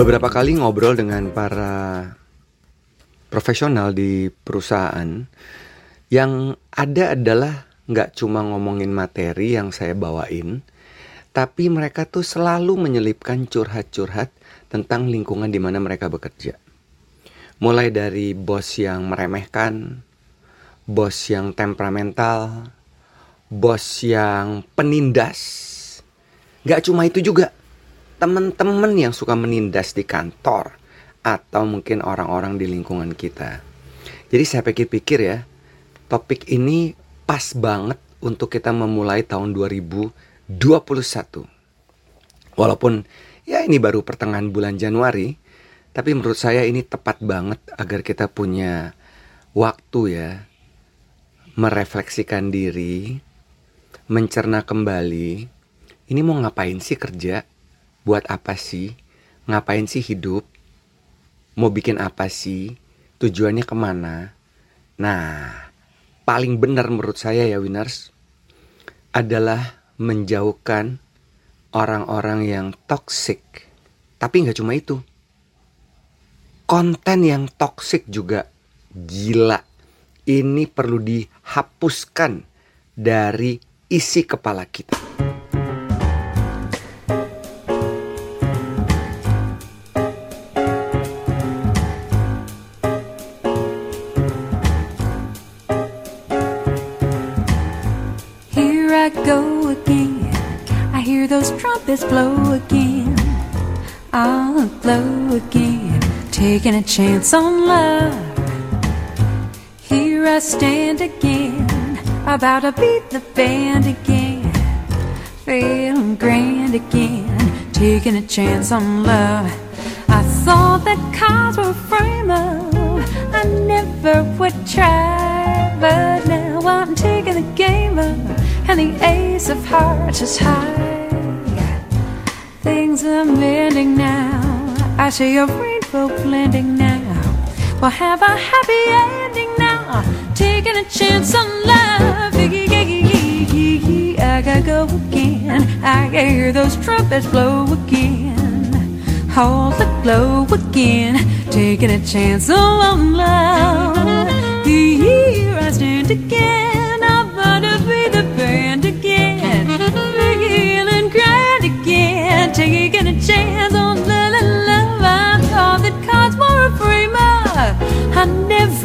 Beberapa kali ngobrol dengan para profesional di perusahaan yang ada adalah nggak cuma ngomongin materi yang saya bawain, tapi mereka tuh selalu menyelipkan curhat-curhat tentang lingkungan di mana mereka bekerja. Mulai dari bos yang meremehkan, bos yang temperamental, bos yang penindas. Gak cuma itu juga, teman-teman yang suka menindas di kantor atau mungkin orang-orang di lingkungan kita. Jadi saya pikir-pikir ya, topik ini pas banget untuk kita memulai tahun 2021. Walaupun ya ini baru pertengahan bulan Januari, tapi menurut saya ini tepat banget agar kita punya waktu ya merefleksikan diri, mencerna kembali. Ini mau ngapain sih kerja? Buat apa sih? Ngapain sih hidup? Mau bikin apa sih? Tujuannya ke mana? Nah, paling benar menurut saya ya winners adalah menjauhkan orang-orang yang toxic. Tapi nggak cuma itu konten yang toksik juga gila. Ini perlu dihapuskan dari isi kepala kita. Those trumpets blow again. I'll blow again taking a chance on love. Here I stand again, about to beat the band again, feeling grand again, taking a chance on love. I thought that cards were frame up, I never would try, but now I'm taking the game up, and the ace of hearts is high. Things are mending now. I see a rainbow blending now. We'll have a happy ending now. Taking a chance on love. I gotta go again. I hear those trumpets blow again. All the glow again. Taking a chance on love.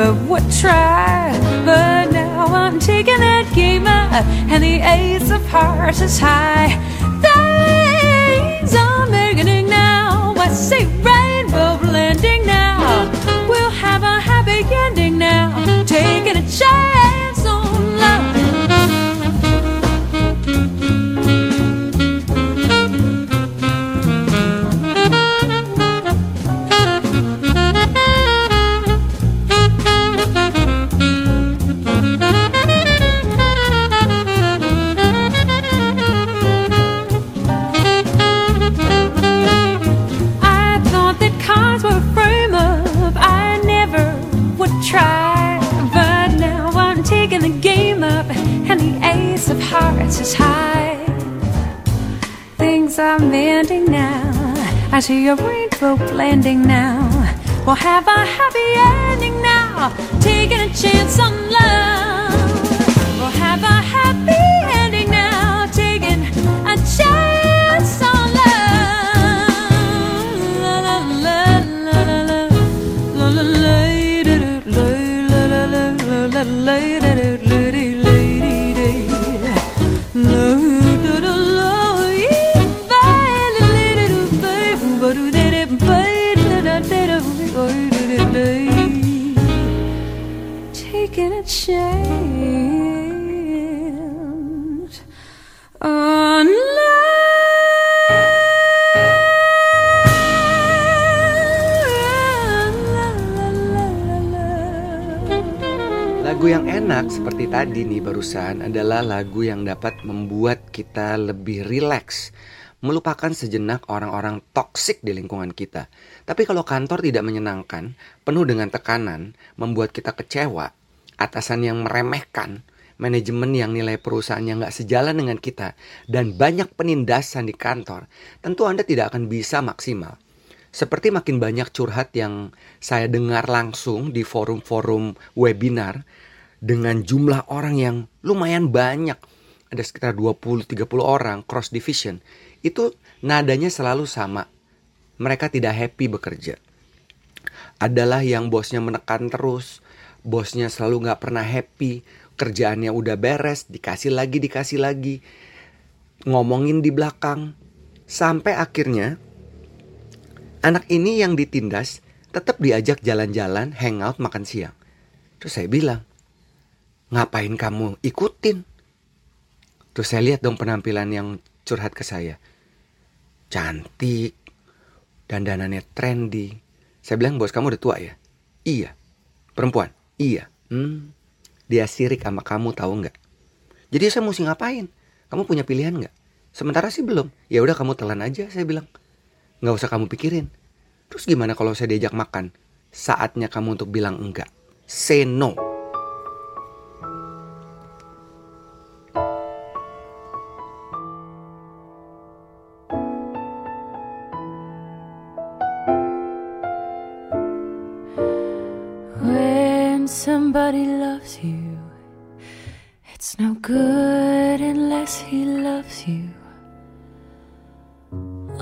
Never would try. But now I'm taking that game up, and the ace of hearts is high. Things are beginning now. I say rainbow blending now. I see a rainbow blending now. We'll have a happy ending now. Taking a chance on love. We'll have a happy Lagu yang enak seperti tadi nih barusan adalah lagu yang dapat membuat kita lebih rileks melupakan sejenak orang-orang toksik di lingkungan kita. Tapi kalau kantor tidak menyenangkan, penuh dengan tekanan, membuat kita kecewa, atasan yang meremehkan, manajemen yang nilai perusahaannya nggak sejalan dengan kita, dan banyak penindasan di kantor, tentu Anda tidak akan bisa maksimal. seperti makin banyak curhat yang saya dengar langsung di forum-forum webinar dengan jumlah orang yang lumayan banyak, ada sekitar 20-30 orang cross division, itu nadanya selalu sama. Mereka tidak happy bekerja. Adalah yang bosnya menekan terus, bosnya selalu nggak pernah happy, kerjaannya udah beres, dikasih lagi, dikasih lagi, ngomongin di belakang, sampai akhirnya anak ini yang ditindas tetap diajak jalan-jalan, hangout, makan siang. Terus saya bilang, ngapain kamu ikutin? Terus saya lihat dong penampilan yang curhat ke saya. Cantik, dandanannya trendy. Saya bilang, bos kamu udah tua ya? Iya. Perempuan? Iya. Hmm, dia sirik sama kamu tahu nggak? Jadi saya mesti ngapain? Kamu punya pilihan nggak? Sementara sih belum. Ya udah kamu telan aja, saya bilang. Nggak usah kamu pikirin. Terus gimana kalau saya diajak makan? Saatnya kamu untuk bilang enggak. Say no. Somebody loves you, it's no good unless he loves you.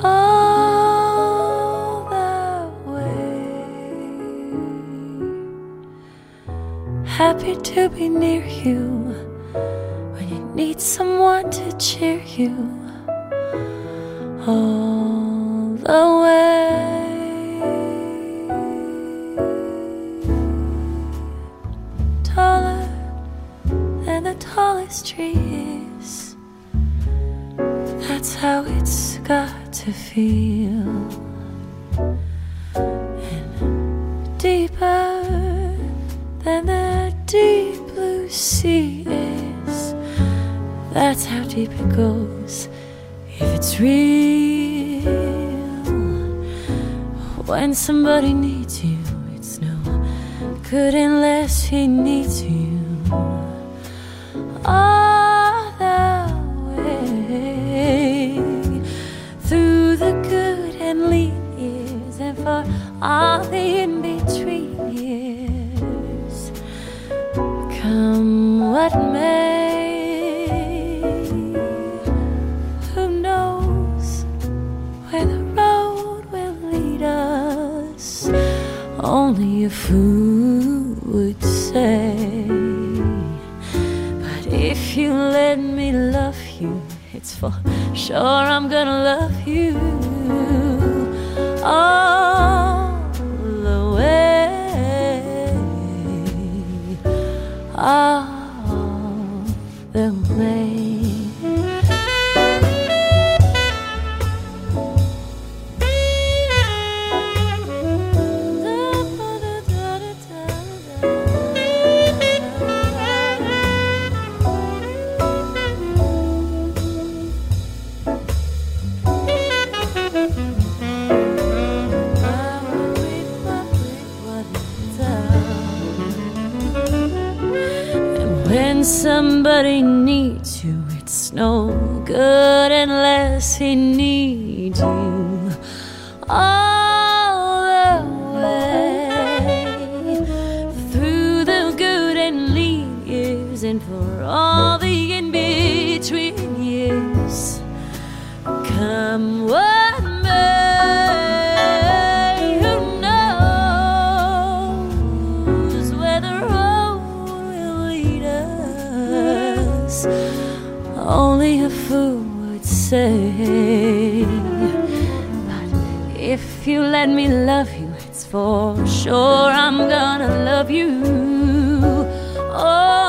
All the way. Happy to be near you when you need someone to cheer you. All the way. Tallest tree is. That's how it's got to feel. And deeper than the deep blue sea is. That's how deep it goes if it's real. When somebody needs you, it's no good unless he needs you all the in between years. Come what may, who knows where the road will lead us? Only a fool would say. But if you let me love you, it's for sure I'm gonna love you all of the way. Somebody needs you, it's no good unless he needs you fool would say. But if you let me love you, it's for sure I'm gonna love you all